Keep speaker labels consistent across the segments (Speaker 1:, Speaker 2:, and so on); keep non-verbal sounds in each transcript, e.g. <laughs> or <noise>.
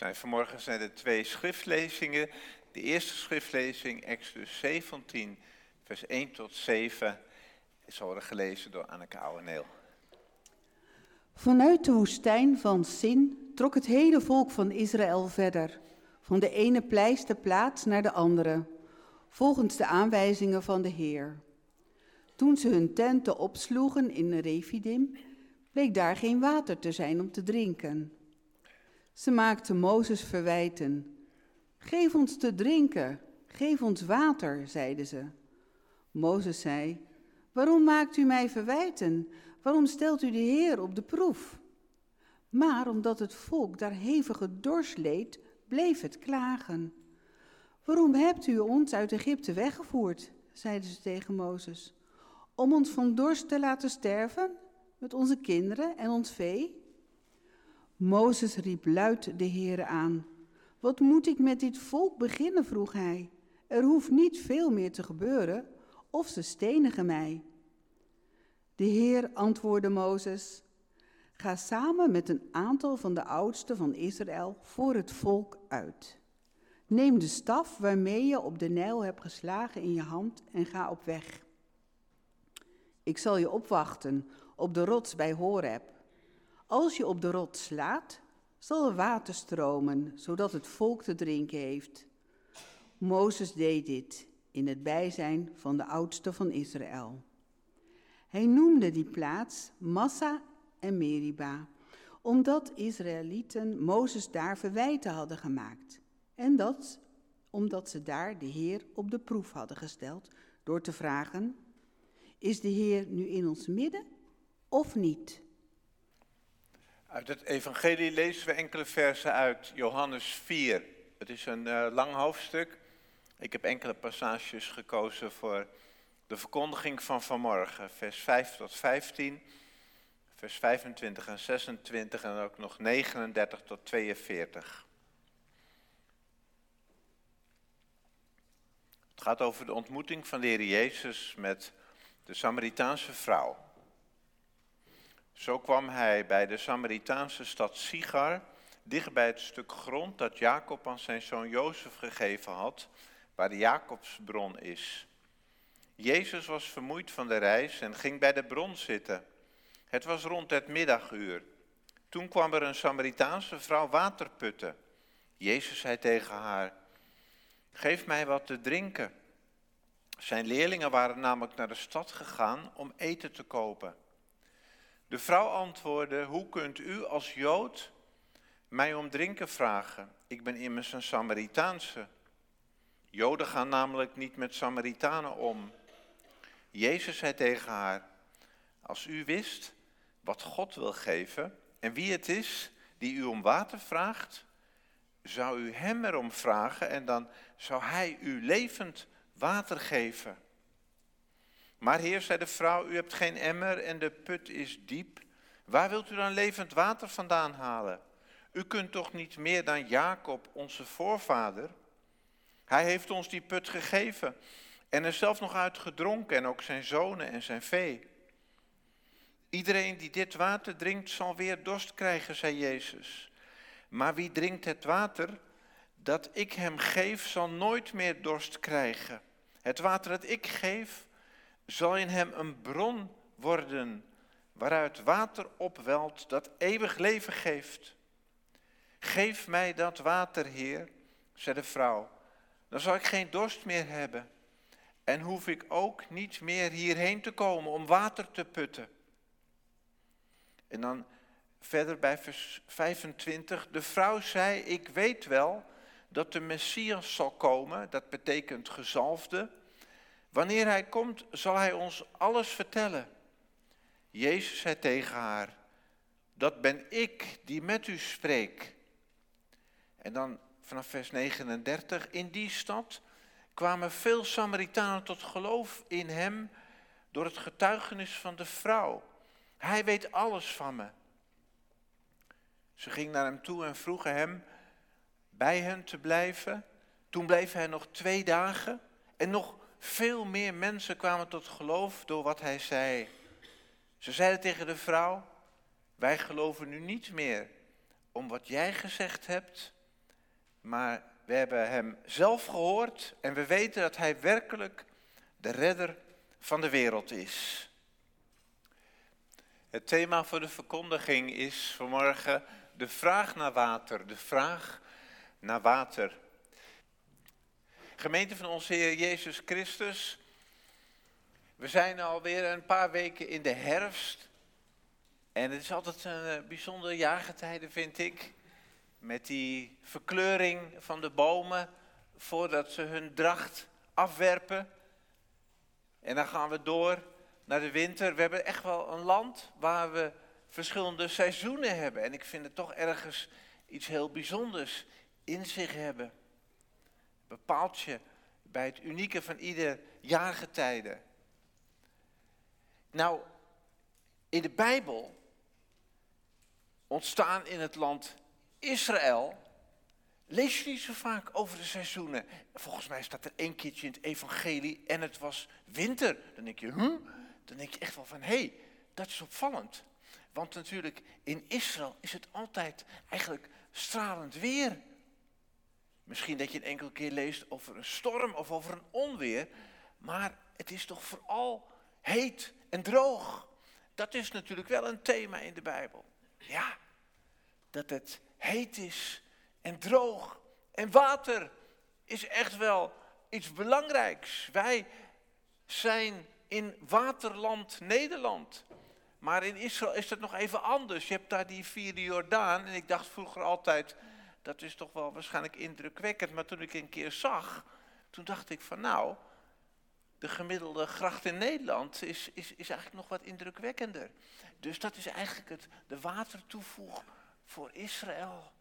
Speaker 1: zijn vanmorgen zijn er twee schriftlezingen. De eerste schriftlezing, Exodus 17, vers 1 tot 7, is worden gelezen door Anneke Ouweneel.
Speaker 2: Vanuit de woestijn van Sin trok het hele volk van Israël verder, van de ene pleister plaats naar de andere, volgens de aanwijzingen van de Heer. Toen ze hun tenten opsloegen in Refidim, bleek daar geen water te zijn om te drinken. Ze maakten Mozes verwijten. Geef ons te drinken, geef ons water, zeiden ze. Mozes zei, waarom maakt u mij verwijten? Waarom stelt u de Heer op de proef? Maar omdat het volk daar hevige dorst leed, bleef het klagen. Waarom hebt u ons uit Egypte weggevoerd? zeiden ze tegen Mozes. Om ons van dorst te laten sterven, met onze kinderen en ons vee? Mozes riep luid de Heere aan. Wat moet ik met dit volk beginnen? vroeg hij. Er hoeft niet veel meer te gebeuren, of ze stenigen mij. De Heer antwoordde Mozes: Ga samen met een aantal van de oudsten van Israël voor het volk uit. Neem de staf waarmee je op de Nijl hebt geslagen in je hand en ga op weg. Ik zal je opwachten op de rots bij Horeb. Als je op de rots slaat, zal er water stromen, zodat het volk te drinken heeft. Mozes deed dit in het bijzijn van de oudste van Israël. Hij noemde die plaats Massa en Meriba, omdat Israëlieten Mozes daar verwijten hadden gemaakt. En dat omdat ze daar de Heer op de proef hadden gesteld door te vragen, is de Heer nu in ons midden of niet?
Speaker 1: Uit het evangelie lezen we enkele versen uit Johannes 4. Het is een uh, lang hoofdstuk. Ik heb enkele passages gekozen voor de verkondiging van vanmorgen. Vers 5 tot 15, vers 25 en 26 en ook nog 39 tot 42. Het gaat over de ontmoeting van de Heer Jezus met de Samaritaanse vrouw. Zo kwam hij bij de Samaritaanse stad Sigar, dicht bij het stuk grond dat Jacob aan zijn zoon Jozef gegeven had, waar de Jacobsbron is. Jezus was vermoeid van de reis en ging bij de bron zitten. Het was rond het middaguur. Toen kwam er een Samaritaanse vrouw water putten. Jezus zei tegen haar: Geef mij wat te drinken. Zijn leerlingen waren namelijk naar de stad gegaan om eten te kopen. De vrouw antwoordde, hoe kunt u als Jood mij om drinken vragen? Ik ben immers een Samaritaanse. Joden gaan namelijk niet met Samaritanen om. Jezus zei tegen haar, als u wist wat God wil geven en wie het is die u om water vraagt, zou u hem erom vragen en dan zou hij u levend water geven. Maar heer, zei de vrouw, u hebt geen emmer en de put is diep. Waar wilt u dan levend water vandaan halen? U kunt toch niet meer dan Jacob, onze voorvader? Hij heeft ons die put gegeven en er zelf nog uit gedronken en ook zijn zonen en zijn vee. Iedereen die dit water drinkt zal weer dorst krijgen, zei Jezus. Maar wie drinkt het water dat ik hem geef, zal nooit meer dorst krijgen. Het water dat ik geef, zal in hem een bron worden waaruit water opwelt dat eeuwig leven geeft. Geef mij dat water, Heer, zei de vrouw, dan zal ik geen dorst meer hebben en hoef ik ook niet meer hierheen te komen om water te putten. En dan verder bij vers 25, de vrouw zei, ik weet wel dat de Messias zal komen, dat betekent gezalfde, Wanneer hij komt, zal hij ons alles vertellen. Jezus zei tegen haar, dat ben ik die met u spreek. En dan vanaf vers 39, in die stad kwamen veel Samaritanen tot geloof in hem door het getuigenis van de vrouw. Hij weet alles van me. Ze ging naar hem toe en vroegen hem bij hen te blijven. Toen bleef hij nog twee dagen en nog veel meer mensen kwamen tot geloof door wat hij zei. Ze zeiden tegen de vrouw, wij geloven nu niet meer om wat jij gezegd hebt, Maar we hebben hem zelf gehoord en we weten dat hij werkelijk de redder van de wereld is. Het thema voor de verkondiging is vanmorgen de vraag naar water. De vraag naar water. Gemeente van onze Heer Jezus Christus. We zijn alweer een paar weken in de herfst. En het is altijd een eh, bijzondere jaargetijde, vind ik. Met die verkleuring van de bomen voordat ze hun dracht afwerpen. En dan gaan we door naar de winter. We hebben echt wel een land waar we verschillende seizoenen hebben. En ik vind het toch ergens iets heel bijzonders in zich hebben. Bepaalt je bij het unieke van ieder jaargetijde. Nou, in de Bijbel ontstaan in het land Israël. Lees je niet zo vaak over de seizoenen. Volgens mij staat er één keertje in het evangelie en het was winter. Dan denk je, huh? Dan denk je echt wel van, hé, hey, dat is opvallend. Want natuurlijk in Israël is het altijd eigenlijk stralend weer. Misschien dat je een enkele keer leest over een storm of over een onweer. Maar het is toch vooral heet en droog. Dat is natuurlijk wel een thema in de Bijbel. Ja, dat het heet is en droog. En water is echt wel iets belangrijks. Wij zijn in waterland Nederland. Maar in Israël is het nog even anders. Je hebt daar die vierde Jordaan. En ik dacht vroeger altijd, dat is toch wel waarschijnlijk indrukwekkend. Maar toen ik een keer zag, toen dacht ik van nou, de gemiddelde gracht in Nederland is, is, is eigenlijk nog wat indrukwekkender. Dus dat is eigenlijk het, de watertoevoeg voor Israël.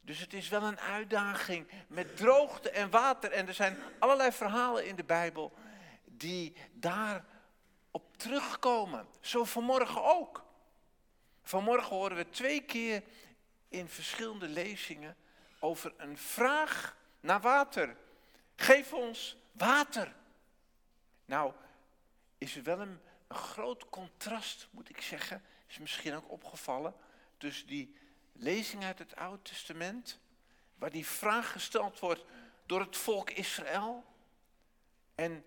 Speaker 1: Dus het is wel een uitdaging met droogte en water. En er zijn allerlei verhalen in de Bijbel die daar op terugkomen. Zo vanmorgen ook. Vanmorgen horen we twee keer in verschillende lezingen over een vraag naar water. Geef ons water. Nou, is er wel een, groot contrast, moet ik zeggen, is misschien ook opgevallen, tussen die lezing uit het Oude Testament, waar die vraag gesteld wordt door het volk Israël, en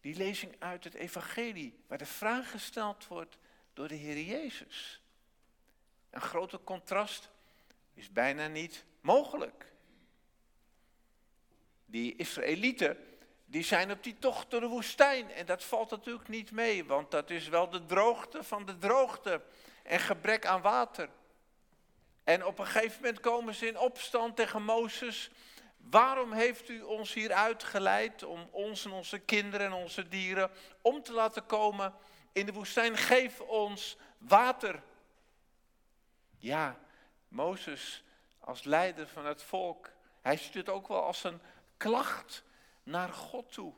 Speaker 1: die lezing uit het Evangelie, waar de vraag gesteld wordt door de Heer Jezus. Een groter contrast is bijna niet mogelijk. Die Israëlieten, die zijn op die tocht door de woestijn. En dat valt natuurlijk niet mee, want dat is wel de droogte van de droogte en gebrek aan water. En op een gegeven moment komen ze in opstand tegen Mozes. Waarom heeft u ons hier uitgeleid om ons en onze kinderen en onze dieren om te laten komen in de woestijn? Geef ons water. Ja, Mozes als leider van het volk, hij stuurt ook wel als een klacht naar God toe.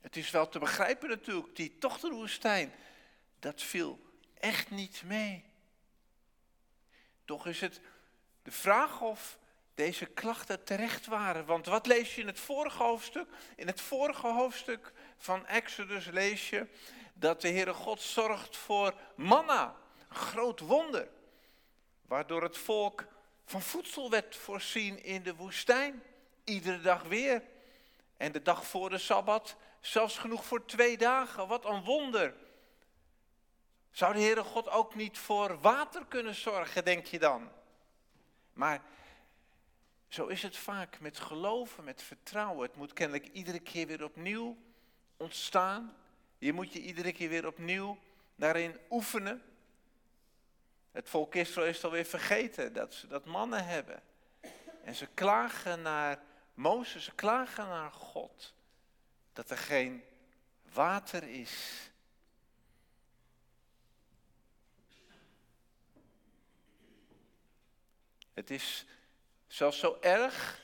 Speaker 1: Het is wel te begrijpen natuurlijk, die tocht woestijn, dat viel echt niet mee. Toch is het de vraag of deze klachten terecht waren. Want wat lees je in het vorige hoofdstuk? In het vorige hoofdstuk van Exodus lees je dat de Heere God zorgt voor manna, groot wonder. Waardoor het volk van voedsel werd voorzien in de woestijn. Iedere dag weer. En de dag voor de Sabbat zelfs genoeg voor twee dagen. Wat een wonder. Zou de Heere God ook niet voor water kunnen zorgen, denk je dan? Maar zo is het vaak met geloven, met vertrouwen. Het moet kennelijk iedere keer weer opnieuw ontstaan. Je moet je iedere keer weer opnieuw daarin oefenen. Het volk Israël is alweer vergeten dat ze dat mannen hebben. En ze klagen naar Mozes, ze klagen naar God. Dat er geen water is. Het is zelfs zo erg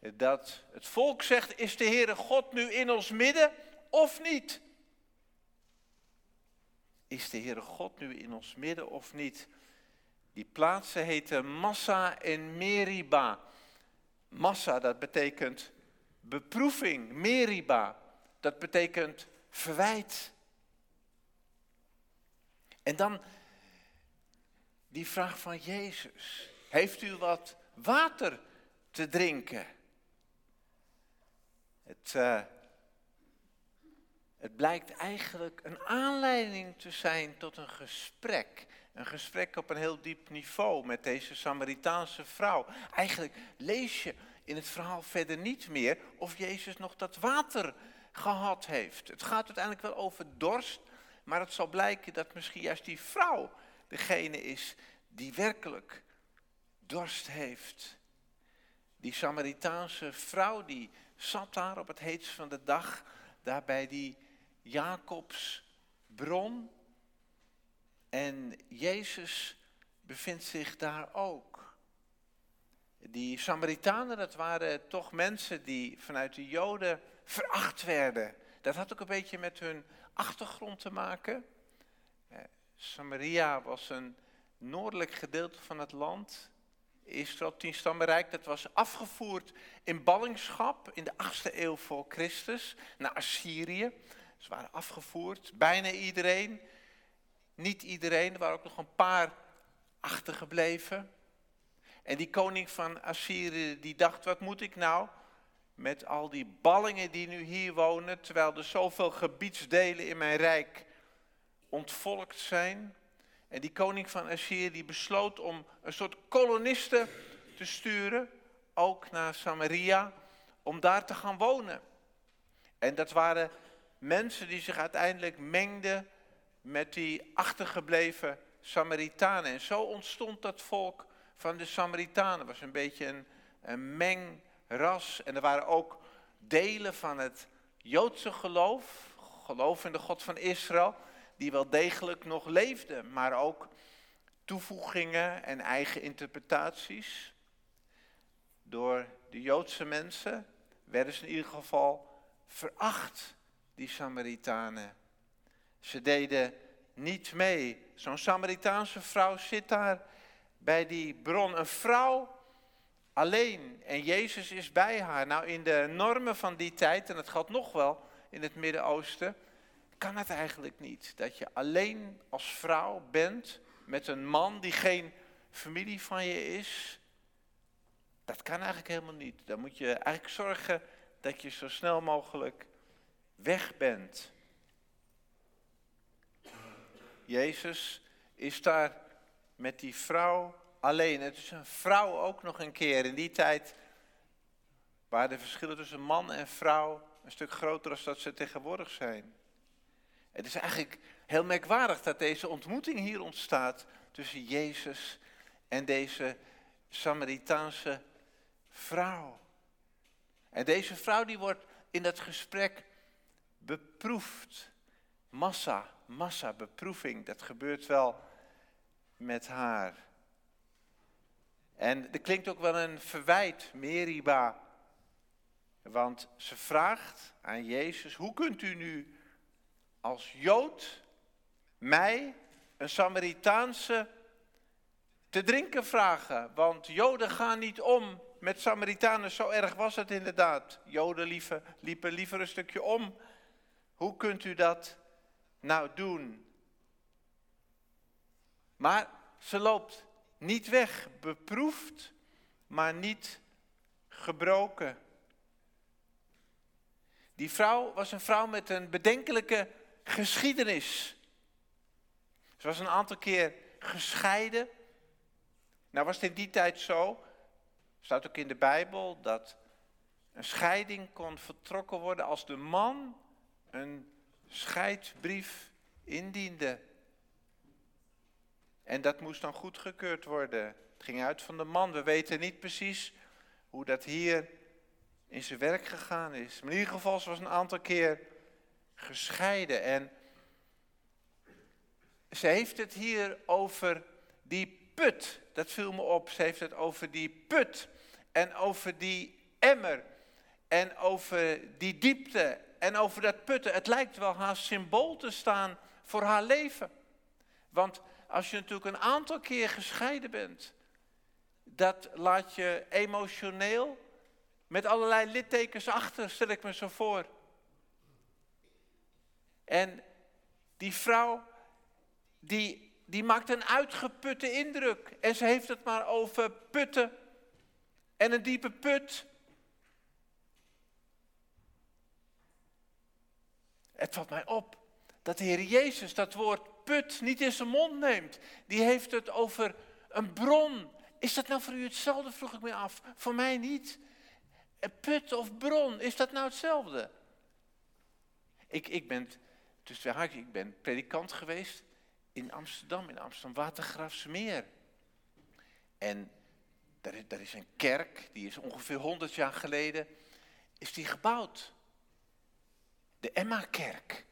Speaker 1: dat het volk zegt, is de Heere God nu in ons midden of niet? Is de Heere God nu in ons midden of niet? Die plaatsen heten Massa en Meriba. Massa, dat betekent beproeving. Meriba, dat betekent verwijt. En dan die vraag van Jezus. heeft u wat water te drinken? Het, uh, het blijkt eigenlijk een aanleiding te zijn tot een gesprek. Een gesprek op een heel diep niveau met deze Samaritaanse vrouw. Eigenlijk lees je in het verhaal verder niet meer of Jezus nog dat water gehad heeft. Het gaat uiteindelijk wel over dorst, maar het zal blijken dat misschien juist die vrouw degene is die werkelijk dorst heeft. Die Samaritaanse vrouw die zat daar op het heetst van de dag, daar bij die Jacobsbron. En Jezus bevindt zich daar ook. Die Samaritanen, dat waren toch mensen die vanuit de Joden veracht werden. Dat had ook een beetje met hun achtergrond te maken. Eh, Samaria was een noordelijk gedeelte van het land. Israël, tien stammenrijk, dat was afgevoerd in ballingschap in de 8e eeuw voor Christus naar Assyrië. Ze waren afgevoerd, bijna iedereen. Niet iedereen, er waren ook nog een paar achtergebleven. En die koning van Assyrië die dacht, wat moet ik nou met al die ballingen die nu hier wonen, terwijl er zoveel gebiedsdelen in mijn rijk ontvolkt zijn. En die koning van Assyrië die besloot om een soort kolonisten te sturen, ook naar Samaria, om daar te gaan wonen. En dat waren mensen die zich uiteindelijk mengden met die achtergebleven Samaritanen. En zo ontstond dat volk van de Samaritanen. Het was een beetje een, een mengras. En er waren ook delen van het Joodse geloof, geloof in de God van Israël, die wel degelijk nog leefden, maar ook toevoegingen en eigen interpretaties. Door de Joodse mensen werden ze in ieder geval veracht die Samaritanen. Ze deden niet mee. Zo'n Samaritaanse vrouw zit daar bij die bron. Een vrouw alleen en Jezus is bij haar. Nou, in de normen van die tijd, en het gaat nog wel in het Midden-Oosten, kan het eigenlijk niet. Dat je alleen als vrouw bent met een man die geen familie van je is. Dat kan eigenlijk helemaal niet. Dan moet je eigenlijk zorgen dat je zo snel mogelijk weg bent. Jezus is daar met die vrouw alleen. Het is een vrouw ook nog een keer. In die tijd waren de verschillen tussen man en vrouw een stuk groter dan dat ze tegenwoordig zijn. Het is eigenlijk heel merkwaardig dat deze ontmoeting hier ontstaat tussen Jezus en deze Samaritaanse vrouw. En deze vrouw die wordt in dat gesprek beproefd. Massa, massa beproeving, dat gebeurt wel met haar. En er klinkt ook wel een verwijt, Meriba. Want ze vraagt aan Jezus, hoe kunt u nu als Jood mij, een Samaritaanse, te drinken vragen? Want Joden gaan niet om met Samaritanen, zo erg was het inderdaad. Joden liepen, liepen liever een stukje om hoe kunt u dat nou doen? Maar ze loopt niet weg, beproefd, maar niet gebroken. Die vrouw was een vrouw met een bedenkelijke geschiedenis. Ze was een aantal keer gescheiden. Nou was het in die tijd zo, staat ook in de Bijbel, dat een scheiding kon vertrokken worden als de man een scheidsbrief indiende. En dat moest dan goedgekeurd worden. Het ging uit van de man. We weten niet precies hoe dat hier in zijn werk gegaan is. Maar in ieder geval, ze was een aantal keer gescheiden. En ze heeft het hier over die put. Dat viel me op. Ze heeft het over die put. En over die emmer. En over die diepte en over dat putten. Het lijkt wel haar symbool te staan voor haar leven. Want als je natuurlijk een aantal keer gescheiden bent, dat laat je emotioneel met allerlei littekens achter, stel ik me zo voor. En die vrouw, die, die maakt een uitgeputte indruk. En ze heeft het maar over putten en een diepe put. Het valt mij op dat de Heer Jezus dat woord put niet in zijn mond neemt. Die heeft het over een bron. Is dat nou voor u hetzelfde, vroeg ik me af. Voor mij niet. Put of bron, is dat nou hetzelfde? Ik, ik ben, tussen haakjes, ik ben predikant geweest in Amsterdam, in Amsterdam Watergraafsmeer. En daar is, daar is een kerk, die is ongeveer 100 jaar geleden, is die gebouwd. De Emma-kerk.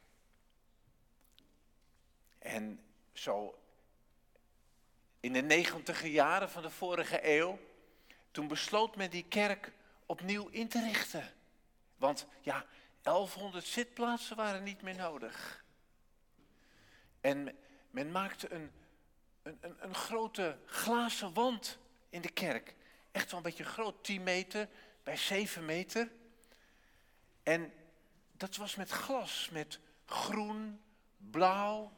Speaker 1: En zo in de negentiger jaren van de vorige eeuw, toen besloot men die kerk opnieuw in te richten. Want ja, 1100 zitplaatsen waren niet meer nodig. En men maakte een, een, een, een grote glazen wand in de kerk. Echt wel een beetje groot, 10 meter bij 7 meter. En dat was met glas, met groen, blauw,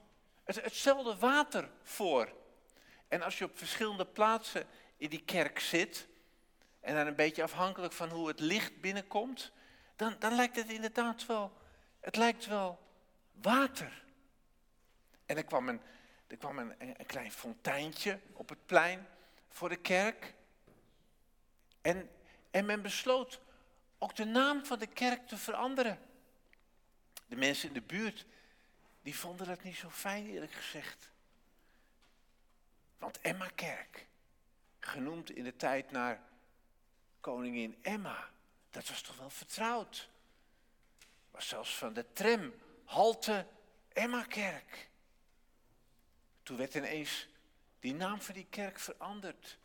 Speaker 1: het, hetzelfde water voor. En als je op verschillende plaatsen in die kerk zit, en dan een beetje afhankelijk van hoe het licht binnenkomt, dan, dan lijkt het inderdaad wel, het lijkt wel water. En er kwam een, er kwam een, een klein fonteintje op het plein voor de kerk. En, en men besloot ook de naam van de kerk te veranderen. De mensen in de buurt, die vonden dat niet zo fijn eerlijk gezegd. Want Emma Kerk, genoemd in de tijd naar koningin Emma, dat was toch wel vertrouwd. Was zelfs van de tram, halte Emma Kerk. Toen werd ineens die naam van die kerk veranderd.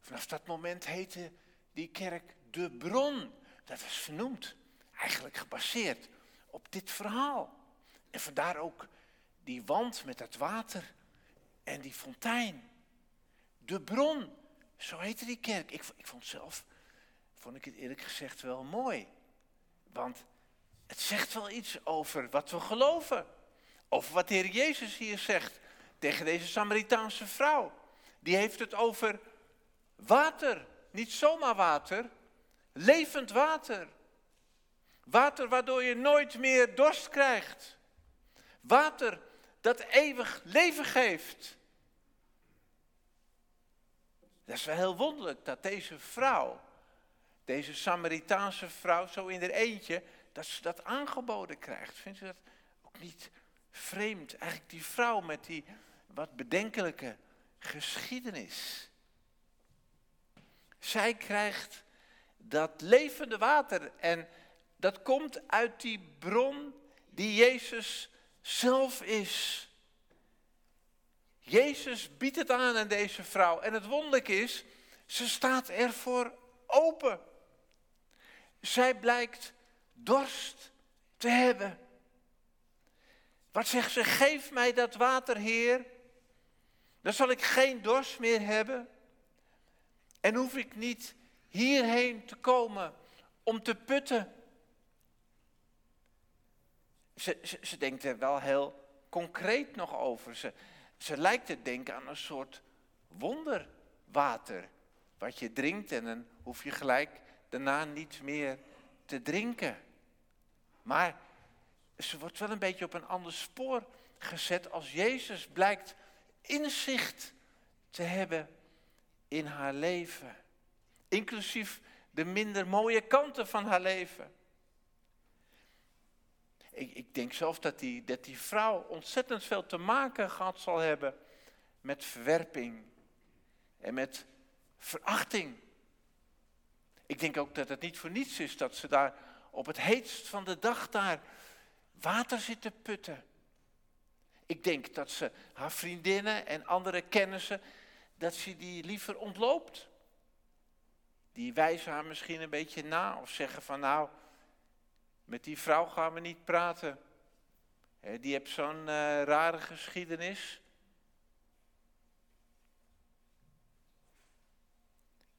Speaker 1: Vanaf dat moment heette die kerk de bron. Dat was vernoemd, eigenlijk gebaseerd op dit verhaal. En vandaar ook die wand met dat water en die fontein. De bron, zo heette die kerk. Ik, ik vond zelf, vond ik het eerlijk gezegd wel mooi. Want het zegt wel iets over wat we geloven. Over wat de Heer Jezus hier zegt tegen deze Samaritaanse vrouw. Die heeft het over water. Niet zomaar water, levend water. Water waardoor je nooit meer dorst krijgt. Water dat eeuwig leven geeft. Dat is wel heel wonderlijk dat deze vrouw, deze Samaritaanse vrouw, zo in haar eentje, dat ze dat aangeboden krijgt. Vindt u dat ook niet vreemd? Eigenlijk die vrouw met die wat bedenkelijke geschiedenis. Zij krijgt dat levende water en dat komt uit die bron die Jezus zelf is. Jezus biedt het aan aan deze vrouw. En het wonderlijk is, ze staat ervoor open. Zij blijkt dorst te hebben. Wat zegt ze? Geef mij dat water, Heer. Dan zal ik geen dorst meer hebben. En hoef ik niet hierheen te komen om te putten. Ze, ze, denkt er wel heel concreet nog over. Ze, ze lijkt te denken aan een soort wonderwater. Wat je drinkt en dan hoef je gelijk daarna niet meer te drinken. Maar ze wordt wel een beetje op een ander spoor gezet als Jezus blijkt inzicht te hebben in haar leven. Inclusief de minder mooie kanten van haar leven. Ik, ik denk zelf dat die, dat die vrouw ontzettend veel te maken gehad zal hebben met verwerping en met verachting. Ik denk ook dat het niet voor niets is dat ze daar op het heetst van de dag daar water zit te putten. Ik denk dat ze haar vriendinnen en andere kennissen, dat ze die liever ontloopt. Die wijzen haar misschien een beetje na of zeggen van nou, met die vrouw gaan we niet praten. Die heeft zo'n uh, rare geschiedenis.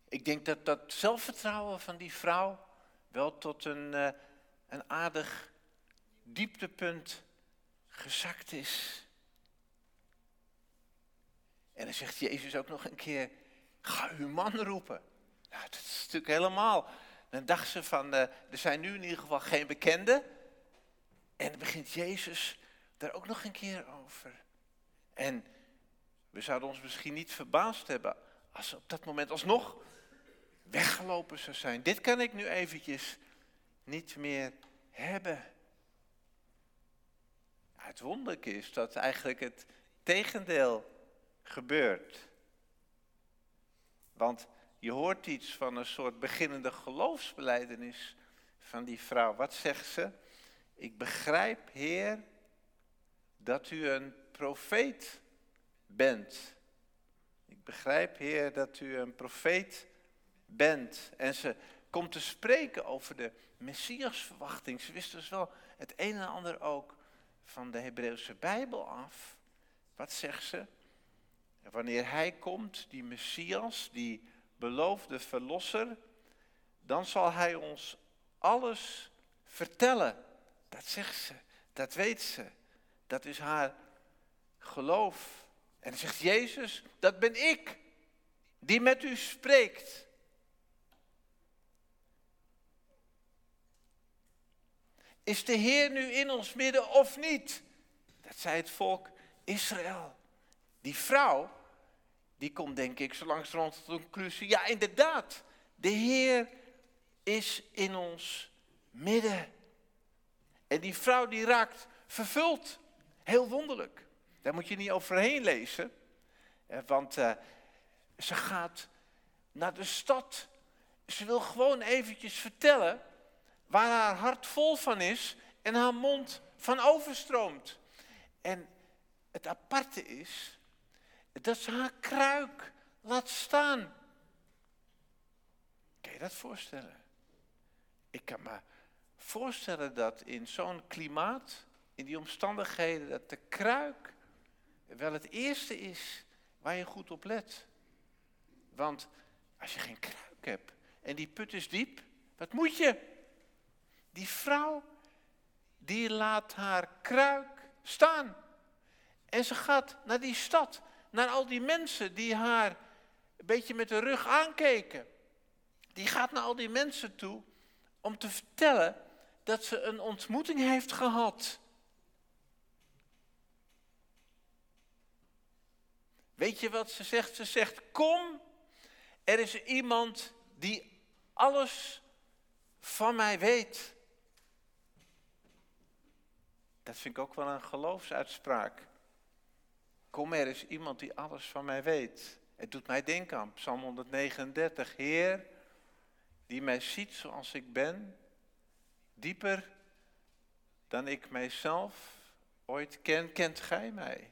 Speaker 1: Ik denk dat dat zelfvertrouwen van die vrouw wel tot een, uh, een aardig dieptepunt gezakt is. En dan zegt Jezus ook nog een keer, ga uw man roepen. Nou, dat is natuurlijk helemaal. Dan dacht ze van, uh, er zijn nu in ieder geval geen bekenden. En dan begint Jezus daar ook nog een keer over. En we zouden ons misschien niet verbaasd hebben als ze op dat moment alsnog weggelopen zou zijn. Dit kan ik nu eventjes niet meer hebben. Het wonderlijke is dat eigenlijk het tegendeel gebeurt. Want je hoort iets van een soort beginnende geloofsbeleidenis van die vrouw. Wat zegt ze? Ik begrijp, Heer, dat u een profeet bent. Ik begrijp, Heer, dat u een profeet bent. En ze komt te spreken over de Messiasverwachting. Ze wist dus wel het een en ander ook van de Hebreeuwse Bijbel af. Wat zegt ze? Wanneer hij komt, die Messias, die beloofde verlosser, dan zal hij ons alles vertellen. Dat zegt ze, dat weet ze. Dat is haar geloof. En zegt Jezus, dat ben ik, die met u spreekt. Is de Heer nu in ons midden of niet? Dat zei het volk Israël. Die vrouw, die komt denk ik zo langzamerhand tot de conclusie. Ja, inderdaad, de Heer is in ons midden. En die vrouw die raakt vervuld. Heel wonderlijk. Daar moet je niet overheen lezen. Eh, want uh, ze gaat naar de stad. Ze wil gewoon eventjes vertellen waar haar hart vol van is en haar mond van overstroomt. En het aparte is dat ze haar kruik laat staan. Kan je dat voorstellen? Ik kan me voorstellen dat in zo'n klimaat, in die omstandigheden, dat de kruik wel het eerste is waar je goed op let. Want als je geen kruik hebt en die put is diep, wat moet je? Die vrouw, die laat haar kruik staan. En ze gaat naar die stad, naar al die mensen die haar een beetje met de rug aankeken. Die gaat naar al die mensen toe om te vertellen dat ze een ontmoeting heeft gehad. Weet je wat ze zegt? Ze zegt: Kom, er is iemand die alles van mij weet. Dat vind ik ook wel een geloofsuitspraak. Kom, er is iemand die alles van mij weet. Het doet mij denken aan Psalm 139. Heer, die mij ziet zoals ik ben, dieper dan ik mijzelf ooit ken, kent gij mij.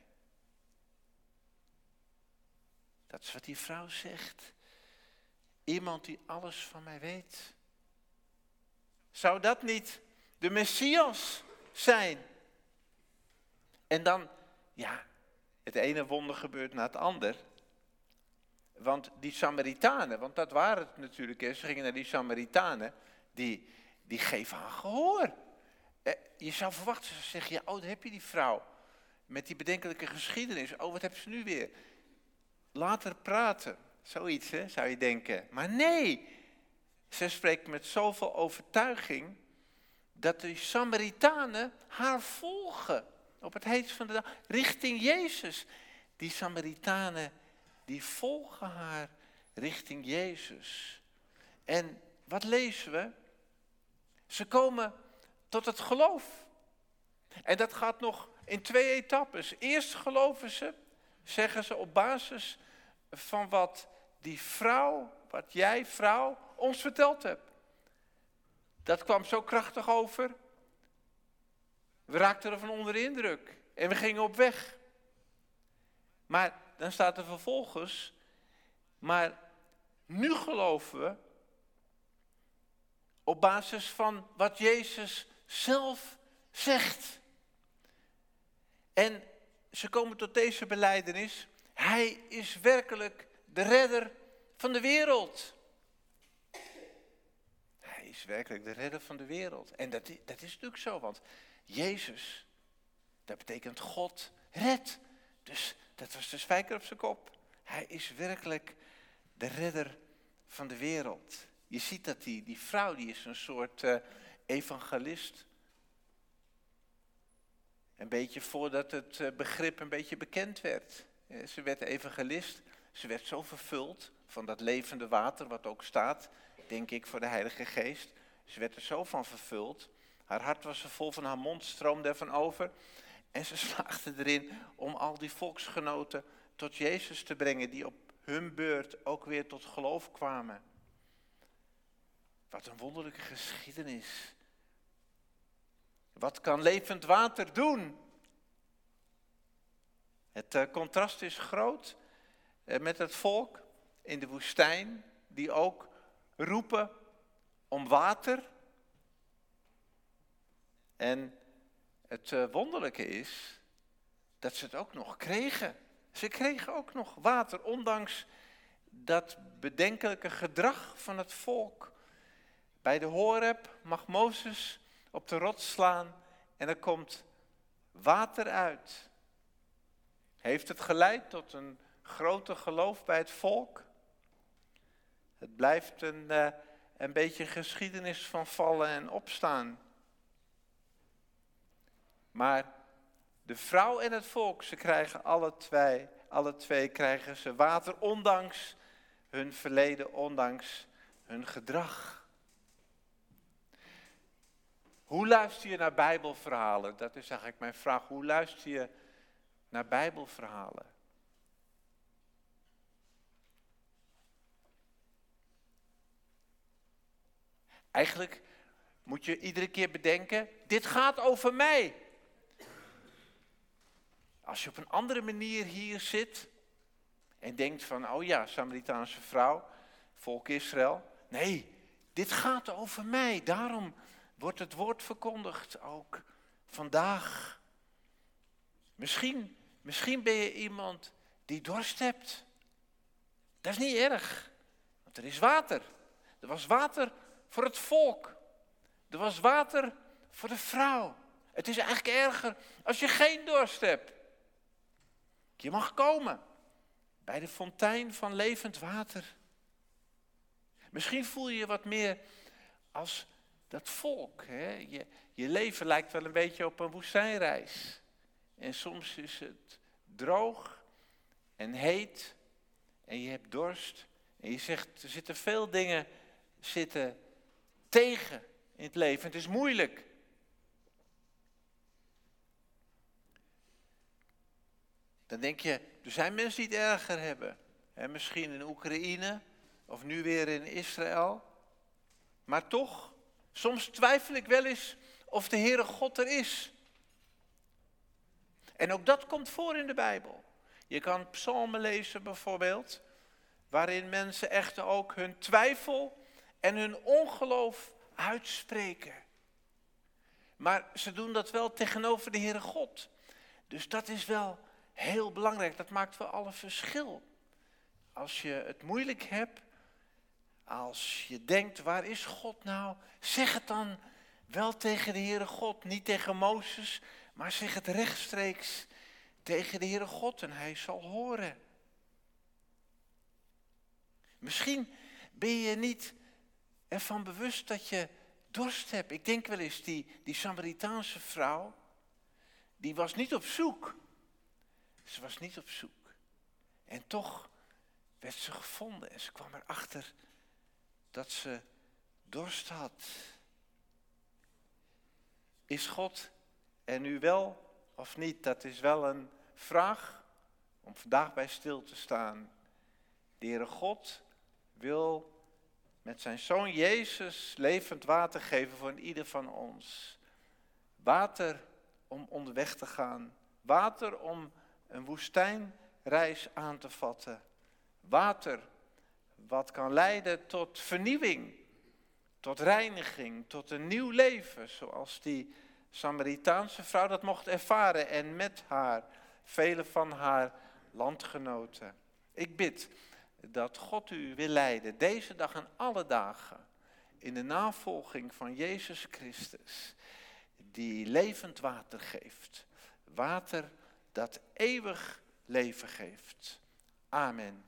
Speaker 1: Dat is wat die vrouw zegt. Iemand die alles van mij weet. Zou dat niet de Messias zijn? En dan, ja, het ene wonder gebeurt na het ander. Want die Samaritanen, want dat waren het natuurlijk, ze gingen naar die Samaritanen, die, die geven haar gehoor. Eh, je zou verwachten, ze zeggen, ja, oh, daar heb je die vrouw. Met die bedenkelijke geschiedenis. Oh, wat hebben ze nu weer? Later praten. Zoiets, hè, zou je denken. Maar nee, ze spreekt met zoveel overtuiging dat de Samaritanen haar volgen op het heet van de dag, richting Jezus. Die Samaritanen, die volgen haar richting Jezus. En wat lezen we? Ze komen tot het geloof. En dat gaat nog in twee etappes. Eerst geloven ze, zeggen ze op basis van wat die vrouw, wat jij vrouw, ons verteld hebt. Dat kwam zo krachtig over. We raakten er van onder de indruk en we gingen op weg. Maar dan staat er vervolgens, maar nu geloven we op basis van wat Jezus zelf zegt. En ze komen tot deze beleidenis, Hij is werkelijk de redder van de wereld. Hij is werkelijk de redder van de wereld. En dat, dat is natuurlijk zo, want Jezus, dat betekent God red. Dus dat was de spijker op zijn kop. Hij is werkelijk de redder van de wereld. Je ziet dat die, die vrouw, die is een soort uh, evangelist. Een beetje voordat het uh, begrip een beetje bekend werd. Uh, ze werd evangelist. Ze werd zo vervuld van dat levende water, wat ook staat, denk ik, voor de Heilige Geest. Ze werd er zo van vervuld. Haar hart was er vol van, haar mond stroomde ervan over. En ze <laughs> slaagde erin om al die volksgenoten tot Jezus te brengen, die op hun beurt ook weer tot geloof kwamen. Wat een wonderlijke geschiedenis. Wat kan levend water doen? Het uh, contrast is groot uh, met het volk in de woestijn, die ook roepen om water. En het uh, wonderlijke is dat ze het ook nog kregen. Ze kregen ook nog water, ondanks dat bedenkelijke gedrag van het volk. Bij de Horeb mag Mozes op de rots slaan en er komt water uit. Heeft het geleid tot een grote geloof bij het volk? Het blijft een, uh, een beetje geschiedenis van vallen en opstaan. Maar de vrouw en het volk, ze krijgen alle twee, alle twee krijgen ze water, ondanks hun verleden, ondanks hun gedrag. Hoe luister je naar Bijbelverhalen? Dat is eigenlijk mijn vraag. Hoe luister je naar Bijbelverhalen? Eigenlijk moet je iedere keer bedenken, dit gaat over mij. Als je op een andere manier hier zit en denkt van, oh ja, Samaritaanse vrouw, volk Israël. Nee, dit gaat over mij. Daarom wordt het woord verkondigd ook vandaag. Misschien, misschien ben je iemand die dorst hebt. Dat is niet erg, want er is water. Er was water voor het volk. Er was water voor de vrouw. Het is eigenlijk erger als je geen dorst hebt. Je mag komen bij de fontein van levend water. Misschien voel je je wat meer als dat volk. Hè? Je, je leven lijkt wel een beetje op een woestijnreis. En soms is het droog en heet en je hebt dorst. En je zegt, er zitten veel dingen zitten tegen in het leven. Het is moeilijk. Dan denk je, er zijn mensen die het erger hebben. Misschien in Oekraïne of nu weer in Israël. Maar toch, soms twijfel ik wel eens of de Heere God er is. En ook dat komt voor in de Bijbel. Je kan psalmen lezen bijvoorbeeld, waarin mensen echt ook hun twijfel en hun ongeloof uitspreken. Maar ze doen dat wel tegenover de Heere God. Dus dat is wel heel belangrijk. Dat maakt wel alle verschil. Als je het moeilijk hebt, als je denkt, waar is God nou? Zeg het dan wel tegen de Heere God, niet tegen Mozes, maar zeg het rechtstreeks tegen de Heere God en hij zal horen. Misschien ben je niet ervan bewust dat je dorst hebt. Ik denk wel eens, die, die Samaritaanse vrouw, die was niet op zoek. Ze was niet op zoek. En toch werd ze gevonden en ze kwam erachter dat ze dorst had. Is God er nu wel of niet? Dat is wel een vraag om vandaag bij stil te staan. De Heere God wil met zijn zoon Jezus levend water geven voor ieder van ons. Water om onderweg te gaan. Water om een woestijnreis aan te vatten. Water wat kan leiden tot vernieuwing, tot reiniging, tot een nieuw leven, zoals die Samaritaanse vrouw dat mocht ervaren en met haar, vele van haar landgenoten. Ik bid dat God u wil leiden, deze dag en alle dagen, in de navolging van Jezus Christus, die levend water geeft. Water dat eeuwig leven geeft. Amen.